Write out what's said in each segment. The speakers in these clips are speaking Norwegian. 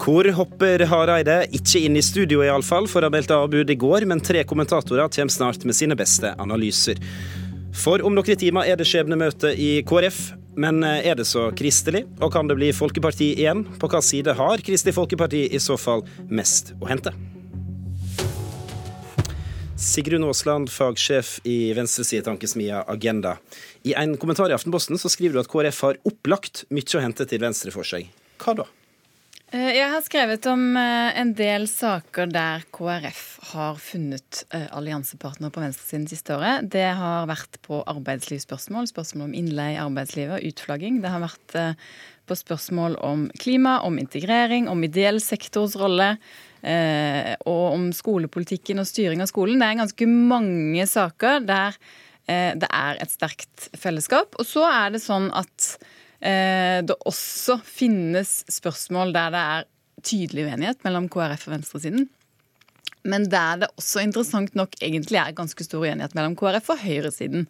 Hvor hopper Hareide? Ikke inn i studio iallfall, for å ha meldt avbud i går, men tre kommentatorer kommer snart med sine beste analyser. For om noen timer er det skjebnemøte i KrF. Men eh, er det så kristelig, og kan det bli folkeparti igjen? På hvilken side har Kristelig Folkeparti i så fall mest å hente? Sigrun Aasland, fagsjef i venstresidetankesmia Agenda. I en kommentar i Aftenposten så skriver du at KrF har opplagt mye å hente til venstre for seg. Hva da? Eh, jeg har skrevet om eh, en del saker der KrF har funnet alliansepartner alliansepartnere på venstresiden siste året. Det har vært på arbeidslivsspørsmål, spørsmål om innleie i arbeidslivet, og utflagging. Det har vært på spørsmål om klima, om integrering, om ideell sektors rolle. Og om skolepolitikken og styring av skolen. Det er ganske mange saker der det er et sterkt fellesskap. Og så er det sånn at Eh, det også finnes spørsmål der det er tydelig uenighet mellom KrF og venstresiden. Men der det også interessant nok egentlig er ganske stor uenighet mellom KrF og høyresiden.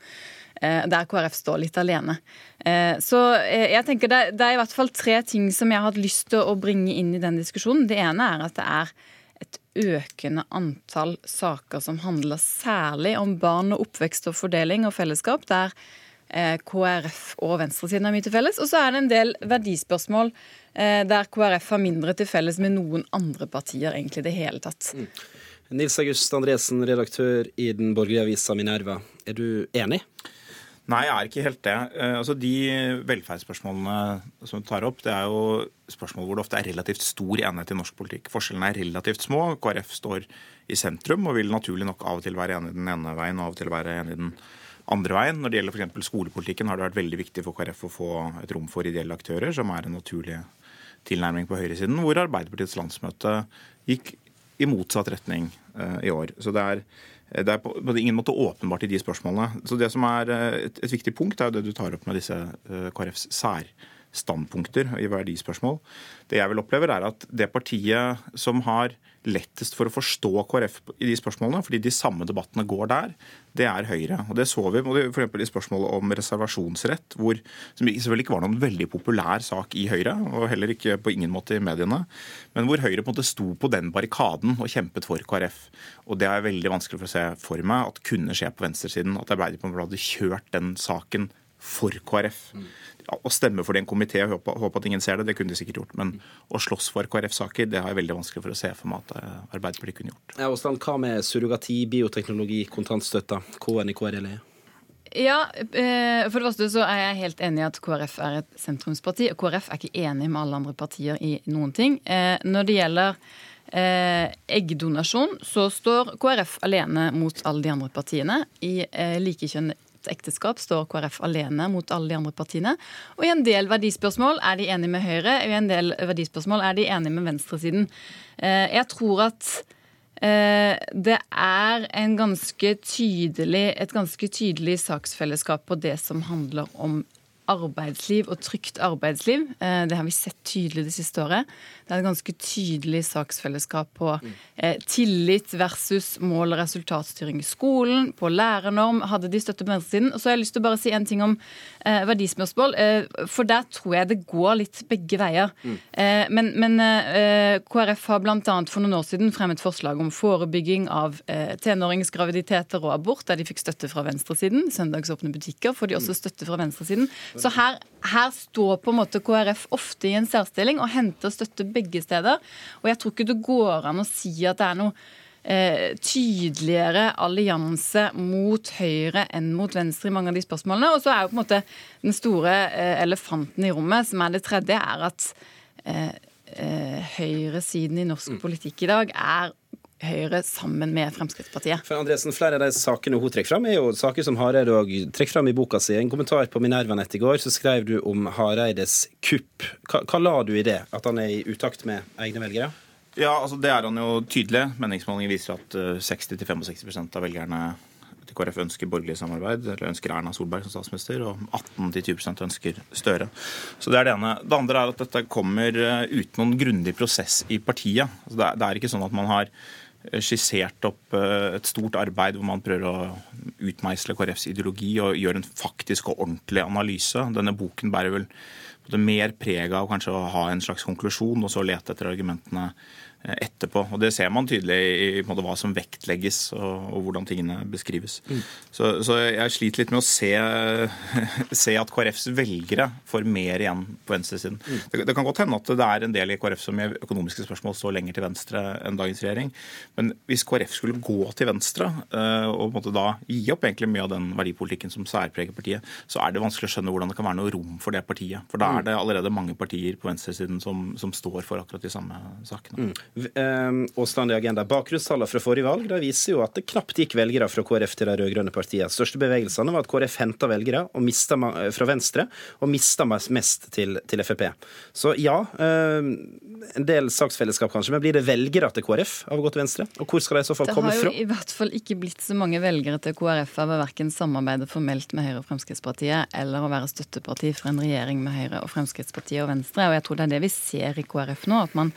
Eh, der KrF står litt alene. Eh, så jeg tenker det, er i hvert fall tre ting som jeg har hatt lyst til å bringe inn i den diskusjonen. Det ene er at det er et økende antall saker som handler særlig om barn og oppvekst og fordeling og fellesskap, der Eh, KrF og venstresiden har mye til felles. Og så er det en del verdispørsmål eh, der KrF har mindre til felles med noen andre partier egentlig det hele tatt. Mm. Nils August Andresen, redaktør i den borgerlige avisa Minerva. Er du enig? Nei, jeg er ikke helt det. Eh, altså, De velferdsspørsmålene som du tar opp, det er jo spørsmål hvor det ofte er relativt stor enighet i norsk politikk. Forskjellene er relativt små. KrF står i sentrum og vil naturlig nok av og til være enig i den ene veien og av og til være enig i den andre andre veien. Når det gjelder f.eks. skolepolitikken, har det vært veldig viktig for KrF å få et rom for ideelle aktører, som er en naturlig tilnærming på høyresiden, hvor Arbeiderpartiets landsmøte gikk i motsatt retning uh, i år. Så det er, det er på, på, ingen måte åpenbart i de spørsmålene. Så Det som er eh, et, et viktig punkt, er jo det du tar opp med disse uh, KrFs særstandpunkter i verdispørsmål. Det jeg vil opplever, er at det partiet som har lettest for å forstå KrF i de spørsmålene, fordi de samme debattene går der, det er Høyre. Og Det så vi f.eks. i spørsmålet om reservasjonsrett, hvor, som selvfølgelig ikke var noen veldig populær sak i Høyre, og heller ikke på ingen måte i mediene, men hvor Høyre på en måte sto på den barrikaden og kjempet for KrF. Og Det er veldig vanskelig for å se for meg at kunne skje på venstresiden. At Arbeiderpartiet hadde kjørt den saken for KrF. Å stemme for det i en komité, håpe, håpe at ingen ser det, det kunne de sikkert gjort. Men å slåss for KrF-saker, det har jeg veldig vanskelig for å se for meg at eh, Arbeiderpartiet kunne gjort. Ja, Åsland, hva med surrogati, bioteknologi, kontantstøtta, K-en i KRLE? Ja, eh, for det første så er jeg helt enig i at KrF er et sentrumsparti. Og KrF er ikke enig med alle andre partier i noen ting. Eh, når det gjelder eggdonasjon, så står KrF alene mot alle de andre partiene. I likekjønnet ekteskap står KrF alene mot alle de andre partiene. Og i en del verdispørsmål er de enige med Høyre, og i en del verdispørsmål er de enige med venstresiden. Eh, jeg tror at eh, det er ganske tydelig, et ganske tydelig saksfellesskap på det som handler om arbeidsliv og trygt arbeidsliv. Eh, det har vi sett tydelig det siste året. Det er et ganske tydelig saksfellesskap på eh, tillit versus mål- og resultatstyring i skolen, på lærernorm. Hadde de støtte på venstresiden? Så har jeg lyst til å bare si en ting om eh, verdispørsmål. For der tror jeg det går litt begge veier. Mm. Men, men KrF har bl.a. for noen år siden fremmet forslag om forebygging av tenåringsgraviditeter og abort, der de fikk støtte fra venstresiden. Søndagsåpne butikker får de også støtte fra venstresiden. Så her, her, står på en måte KrF ofte i en særstilling og henter støtte begge steder. Og jeg tror ikke det går an å si at det er noe eh, tydeligere allianse mot Høyre enn mot Venstre i mange av de spørsmålene. Og så er jo på en måte den store eh, elefanten i rommet, som er det tredje, er at eh, eh høyresiden i norsk mm. politikk i dag er Høyre sammen med Fremskrittspartiet. For Andresen, Flere av de sakene hun trekker fram, er jo saker som Hareide òg trekker fram i boka si. En kommentar på Minerva-nett i går så skrev du om Hareides kupp. Hva, hva la du i det? At han er i utakt med egne velgere? Ja, altså Det er han jo tydelig. Meningsmålinger viser at 60-65% av velgerne til KrF ønsker borgerlig samarbeid, eller ønsker Erna Solberg som statsminister, og 18-20% ønsker Støre. Så Det er det ene. Det andre er at dette kommer eh, uten noen grundig prosess i partiet. Altså det, er, det er ikke sånn at man har skissert opp eh, et stort arbeid hvor man prøver å utmeisle KrFs ideologi og gjøre en faktisk og ordentlig analyse. Denne boken bærer vel mer preg av kanskje å ha en slags konklusjon, og så lete etter argumentene Eh, etterpå. Og Det ser man tydelig i måte, hva som vektlegges og, og hvordan tingene beskrives. Mm. Så, så, jeg sliter litt med å se, se, at KrFs velgere får mer igjen på venstresiden. Mm. Det, det, kan godt hende at det er en del i KrF som i økonomiske spørsmål står lenger til venstre enn dagens regjering. Men hvis KrF skulle gå til venstre uh, og måte, da gi opp egentlig mye av den verdipolitikken som særpreger partiet, så er det vanskelig å skjønne hvordan det kan være noe rom for det partiet. For da er mm. det allerede mange partier på venstresiden som, som står for akkurat de samme sakene. Mm. Åsland i Agenda. Bakgrunnstallene fra forrige valg da viser jo at det knapt gikk velgere fra KrF til de rød-grønne partiene. Største bevegelsene var at KrF henta velgere og fra Venstre, og mista mest til, til, Frp. Så ja, en del saksfellesskap kanskje, men blir det velgere til KrF av å gå til Venstre? Og hvor skal de i så fall komme fra? Det har jo i hvert fall ikke blitt så mange velgere til KrF av å verken samarbeide formelt med Høyre og Fremskrittspartiet eller å være støtteparti for en regjering med Høyre og Fremskrittspartiet og Venstre. Og jeg tror det er det vi ser i KrF nå, at man,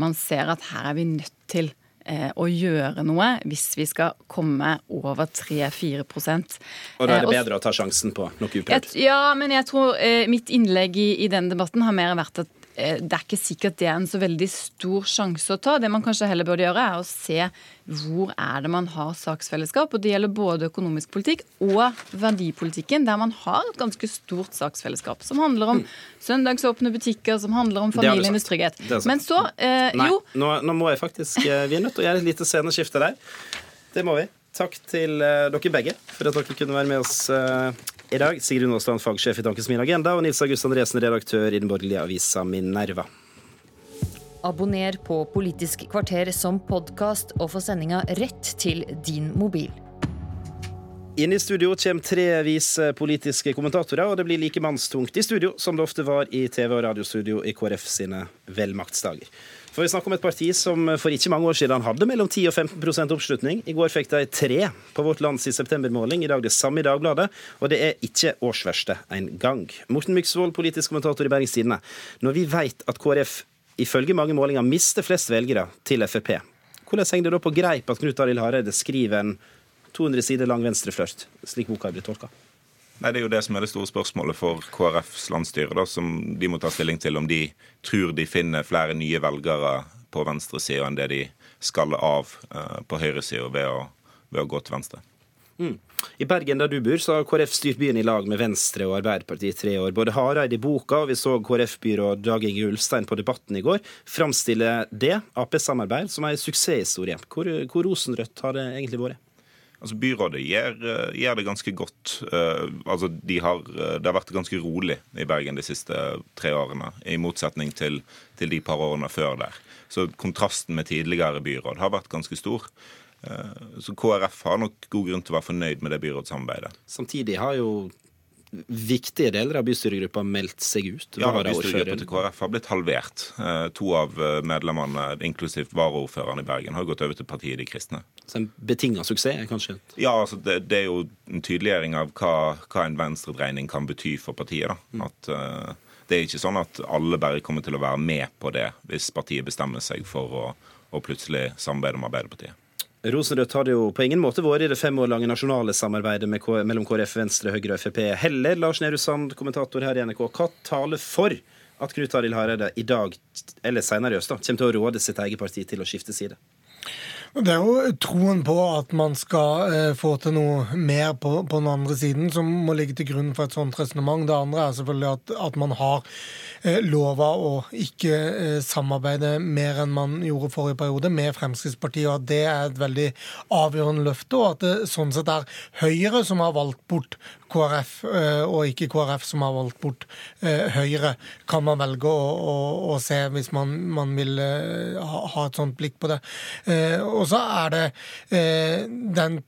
man ser at at her er vi nødt til eh, å gjøre noe hvis vi skal komme over 3-4% Og da er det eh, bedre å ta sjansen på noe uprøvd? Ja, men jeg tror eh, mitt innlegg i, i den debatten har mer vært at det er ikke sikkert det er en så veldig stor sjanse å ta. Det man kanskje heller burde gjøre, er å se hvor er det man har saksfellesskap. Og det gjelder både økonomisk politikk og verdipolitikken, der man har et ganske stort saksfellesskap. Som handler om søndagsåpne butikker, som handler om familienes trygghet. Men så eh, Nei, jo nå, nå, må jeg faktisk eh, Vi er nødt til å gjøre et lite sceneskifte der. Det må vi. Takk til uh, dere begge for at dere kunne være med oss i dag. Sigrid Nåsland, fagsjef i Tankens Min Agenda, og Nils August Andresen, redaktør i den borgerlige avisa Minerva. Abonner på Politisk kvarter som podkast, og få sendinga rett til din mobil. Inn i studio kommer tre vise politiske kommentatorer, og det blir like mannstungt i studio som det ofte var i TV- og radiostudio i KrF sine velmaktsdager. For vi snakker om et parti som for ikke mange år siden hadde mellom 10 og 15% oppslutning. I går fikk de tre på Vårt Lands i septembermåling. I dag det samme i Dagbladet. Og det er ikke årsverste engang. Morten Myksvold, politisk kommentator i Bergens Tidende. Når vi vet at KrF ifølge mange målinger mister flest velgere til Frp, hvordan henger det da på greip at Knut Arild Hareide skriver en 200 sider lang venstreflørt, slik boka er blitt tolka? Nei, Det er jo det som er det store spørsmålet for KrFs landsstyre, da, som de må ta stilling til om de tror de finner flere nye velgere på venstresida enn det de skal av uh, på høyresida ved, ved, å gå til venstre. Mm. I Bergen der du bor, så har KrF styrt byen i lag med Venstre og Arbeiderpartiet i tre år. Både Hareide i boka, og vi så KrF-byråd Dag Inge Ulstein på Debatten i går, framstille det, Ap-samarbeid, som en suksesshistorie. Hvor, hvor rosenrødt har det egentlig vært? Altså Byrådet gjør, eh, gjør, det ganske godt. Uh, altså de har, eh, det har vært ganske rolig i Bergen de siste tre årene, i motsetning til, til de par årene før der. Så kontrasten med tidligere byråd har vært ganske stor. Uh, så KrF har nok god grunn til å være fornøyd med det byrådssamarbeidet. Samtidig har jo viktige deler av bystyregruppa meldt seg ut? Ja, bystyregruppa til KrF har blitt halvert. Eh, to av eh, medlemmene, inklusiv varaordføreren i Bergen, har gått over til partiet De kristne. Så en betinga suksess, kanskje? Ja, altså det, det, er jo en tydeliggjøring av hva, hva en venstredreining kan bety for partiet. da. Mm. At uh, Det er ikke sånn at alle bare kommer til å være med på det hvis partiet bestemmer seg for å, å plutselig samarbeide med Arbeiderpartiet. Rosenrødt har jo på ingen måte vært i det fem år lange nasjonale samarbeidet mellom KrF, Venstre, Høyre og Frp heller. Lars Nehru Sand, kommentator her i NRK. Hva taler for at Knut Arild Hareide i dag, eller senere i høst, kommer til å råde sitt eget parti til å skifte side? Det er jo troen på at man skal eh, få til noe mer på, på, den andre siden som må ligge til grunn for et sånt resonnement. Det andre er selvfølgelig at, at man har lova å ikke eh, samarbeide mer enn man gjorde forrige periode med Fremskrittspartiet, og at det er et veldig avgjørende løfte, og at det sånn sett er Høyre som har valgt bort KrF, eh, og ikke KrF som har valgt bort eh, Høyre, kan man velge å, å, å se hvis man, man vil eh, ha, ha, et sånt blikk på det. Og så er det den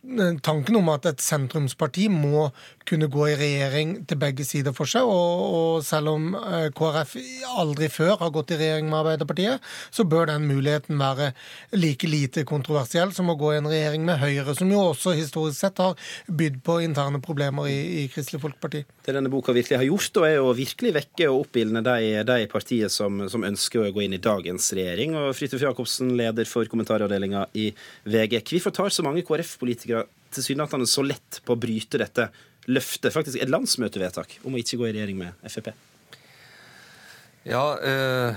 tanken om at et sentrumsparti må kunne gå i regjering til begge sider for seg. Og, og, selv om eh, KrF aldri før har gått i regjering med Arbeiderpartiet, så bør den muligheten være like lite kontroversiell som å gå i en regjering med Høyre, som jo også historisk sett har bydd på interne problemer i, i Kristelig Folkeparti. Det denne boka virkelig har gjort, da, er å virkelig vekke og oppildne de, de partiene som, som, ønsker å gå inn i dagens regjering. Og Fridtjof Jacobsen, leder for kommentaravdelinga i VG. Hvorfor tar så mange KrF-politikere tilsynelatende så lett på å bryte dette løfte, faktisk et landsmøtevedtak, om å ikke gå i regjering med Frp? Ja, eh,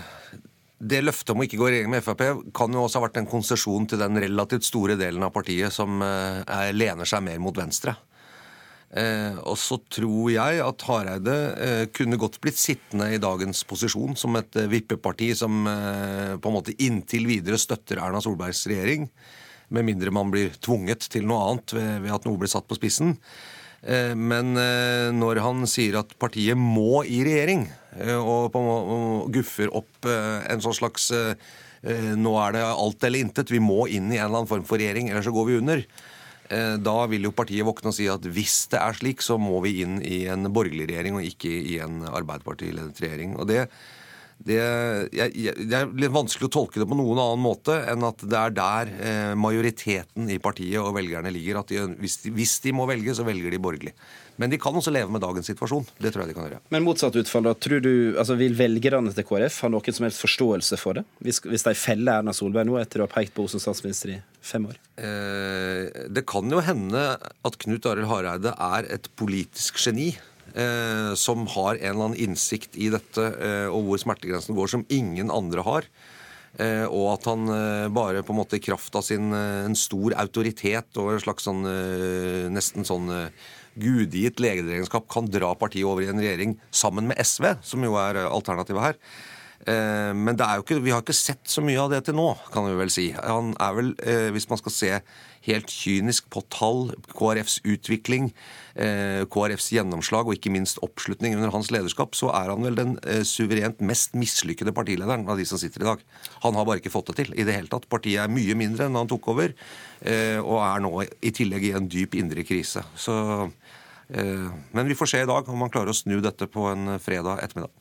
Det løftet om å ikke gå i regjering med Frp kan jo også ha vært en konsesjon til den relativt store delen av partiet som eh, er, lener seg mer mot venstre. Eh, og så tror jeg at Hareide eh, kunne godt blitt sittende i dagens posisjon som et eh, vippeparti som eh, på en måte inntil videre støtter Erna Solbergs regjering. Med mindre man blir tvunget til noe annet ved, ved at noe blir satt på spissen. Eh, men eh, når han sier at partiet må i regjering, eh, og, guffer opp en sånn slags Nå er det alt eller intet, vi må inn i en eller annen form for regjering, ellers så går vi under. Da vil jo partiet våkne og si at hvis det er slik, så må vi inn i en borgerlig regjering og ikke i en Arbeiderparti-ledet regjering. Og det, det, jeg, jeg, det er litt vanskelig å tolke det på noen annen måte enn at det er der eh, majoriteten i partiet og velgerne ligger. At de, hvis, de, hvis de må velge, så velger de borgerlig. Men de kan også leve med dagens situasjon. Det tror jeg de kan gjøre. Men motsatt utfall, da. Tror du, altså Vil velgerne til KrF ha noen som helst forståelse for det? Hvis, hvis de feller Erna Solberg nå, etter å ha pekt på henne som statsminister i fem år? Eh, det kan jo hende at Knut Arild Hareide er et politisk geni. Eh, som har en eller annen innsikt i dette, eh, og hvor smertegrensen går, som ingen andre har. Eh, og at han eh, bare på en måte i kraft av sin eh, en stor autoritet og en slags sånn eh, nesten sånn gudgitt legedregenskap kan dra partiet over i en regjering sammen med SV, som jo er alternativet her. Eh, Men ikke, vi har ikke sett så mye av det til nå, kan vi vel si. Han er vel, eh, hvis man skal se helt kynisk på tall, KrFs utvikling, eh, KrFs gjennomslag og ikke minst oppslutning under hans lederskap, så er han vel den suverent mest mislykkede partilederen av de som sitter i dag. Han har bare ikke fått det til i det hele tatt. Partiet er mye mindre enn han tok over, og er nå i tillegg i en dyp indre krise. Så, men vi får se i dag om han klarer å snu dette på en fredag ettermiddag.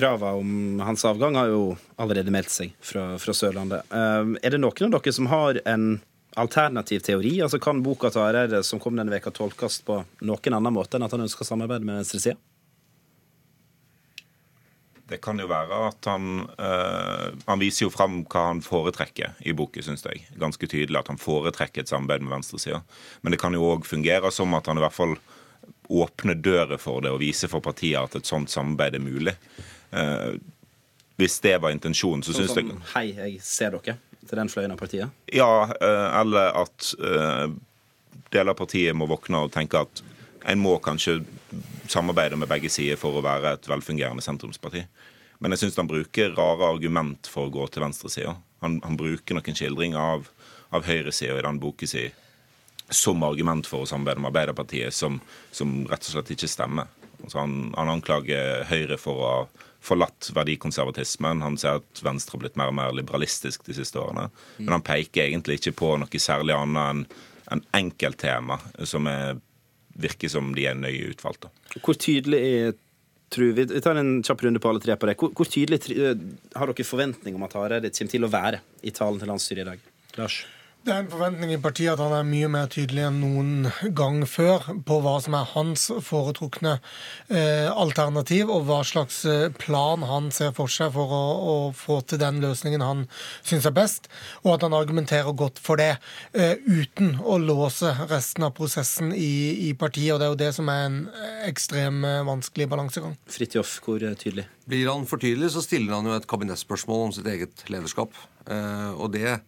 Kravene om hans avgang har jo allerede meldt seg fra, fra Sørlandet. Eh, er det noen av dere som har en alternativ teori? Altså Kan boka til Hareide som kom denne veka tolkes på noen annen måte enn at han ønsker samarbeid med venstresida? Det kan jo være at han øh, Han viser jo fram hva han foretrekker i boken, syns jeg. Ganske tydelig at han foretrekker et samarbeid med venstresida. Men det kan jo òg fungere som at han i hvert fall åpner døra for det og viser for partiet at et sånt samarbeid er mulig. Eh, hvis det var intensjonen, så Sånn syns jeg Hei, jeg ser dere. Til den fløyen av partiet. Ja, eh, eller at eh, deler av partiet må våkne og tenke at en må kanskje samarbeide med begge sider for å være et velfungerende sentrumsparti. Men jeg syns han bruker rare argument for å gå til venstresida. Han, han bruker noen skildringer av, av høyresida i den boken si som argument for å samarbeide med Arbeiderpartiet, som, som rett og slett ikke stemmer. Altså han, han anklager Høyre for å ha forlatt verdikonservatismen. Han ser at Venstre har blitt mer og mer liberalistisk de siste årene. Men han peker egentlig ikke på noe særlig annet enn en enkelttema som er, virker som de er nøye utvalgte. Hvor tydelig er tror vi, vi tar en kjapp runde på alle tre på det. Hvor, hvor tydelig eh, har dere forventning om at Hareide kommer til å være i talen til landsstyret i dag? Lars? Det er en forventning i partiet at han er mye mer tydelig enn noen gang før på hva som er hans foretrukne eh, alternativ, og hva slags eh, plan han ser for seg for å, å få til den løsningen han syns er best, og at han argumenterer godt for det, eh, uten å låse resten av prosessen i, i partiet. og Det er jo det som er en ekstrem vanskelig balansegang. Fridtjof, hvor tydelig? Blir han for tydelig, så stiller han jo et kabinettspørsmål om sitt eget lederskap. Eh, og det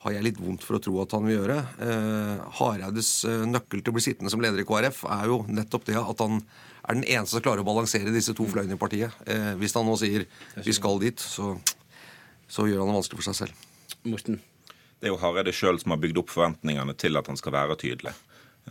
har jeg litt vondt for å tro at han vil gjøre. Eh, Hareides eh, nøkkel til å bli sittende som leder i KrF er jo nettopp det at han er den eneste som klarer å balansere disse to fløyene i partiet. Eh, hvis han nå sier 'vi skal dit', så, så gjør han det vanskelig for seg selv. Morten? Det er jo Hareide sjøl som har bygd opp forventningene til at han skal være tydelig.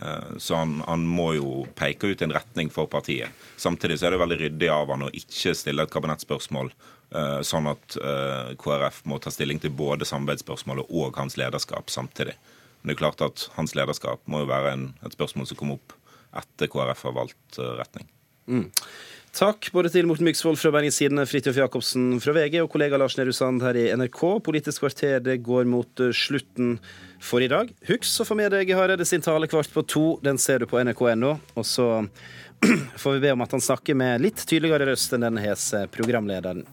Eh, Så han, han må jo peke ut en retning for partiet. Samtidig så er det veldig ryddig av han å ikke stille et kabinettspørsmål, eh, sånn at eh, KrF må ta stilling til både samarbeidsspørsmålet og hans lederskap samtidig. Men det er klart at hans lederskap må jo være en, et spørsmål som kommer opp etter KrF har valgt retning. retning. Takk både til Morten Myksvold fra Bergens Tidende, Fridtjof Jacobsen fra VG og kollega Lars Nehru Sand her i NRK. Politisk kvarter det går mot slutten for i dag. Husk å få med deg Hareide sin tale kvart på to. Den ser du på nrk.no. Og så får vi be om at han snakker med litt tydeligere røst enn denne hese programlederen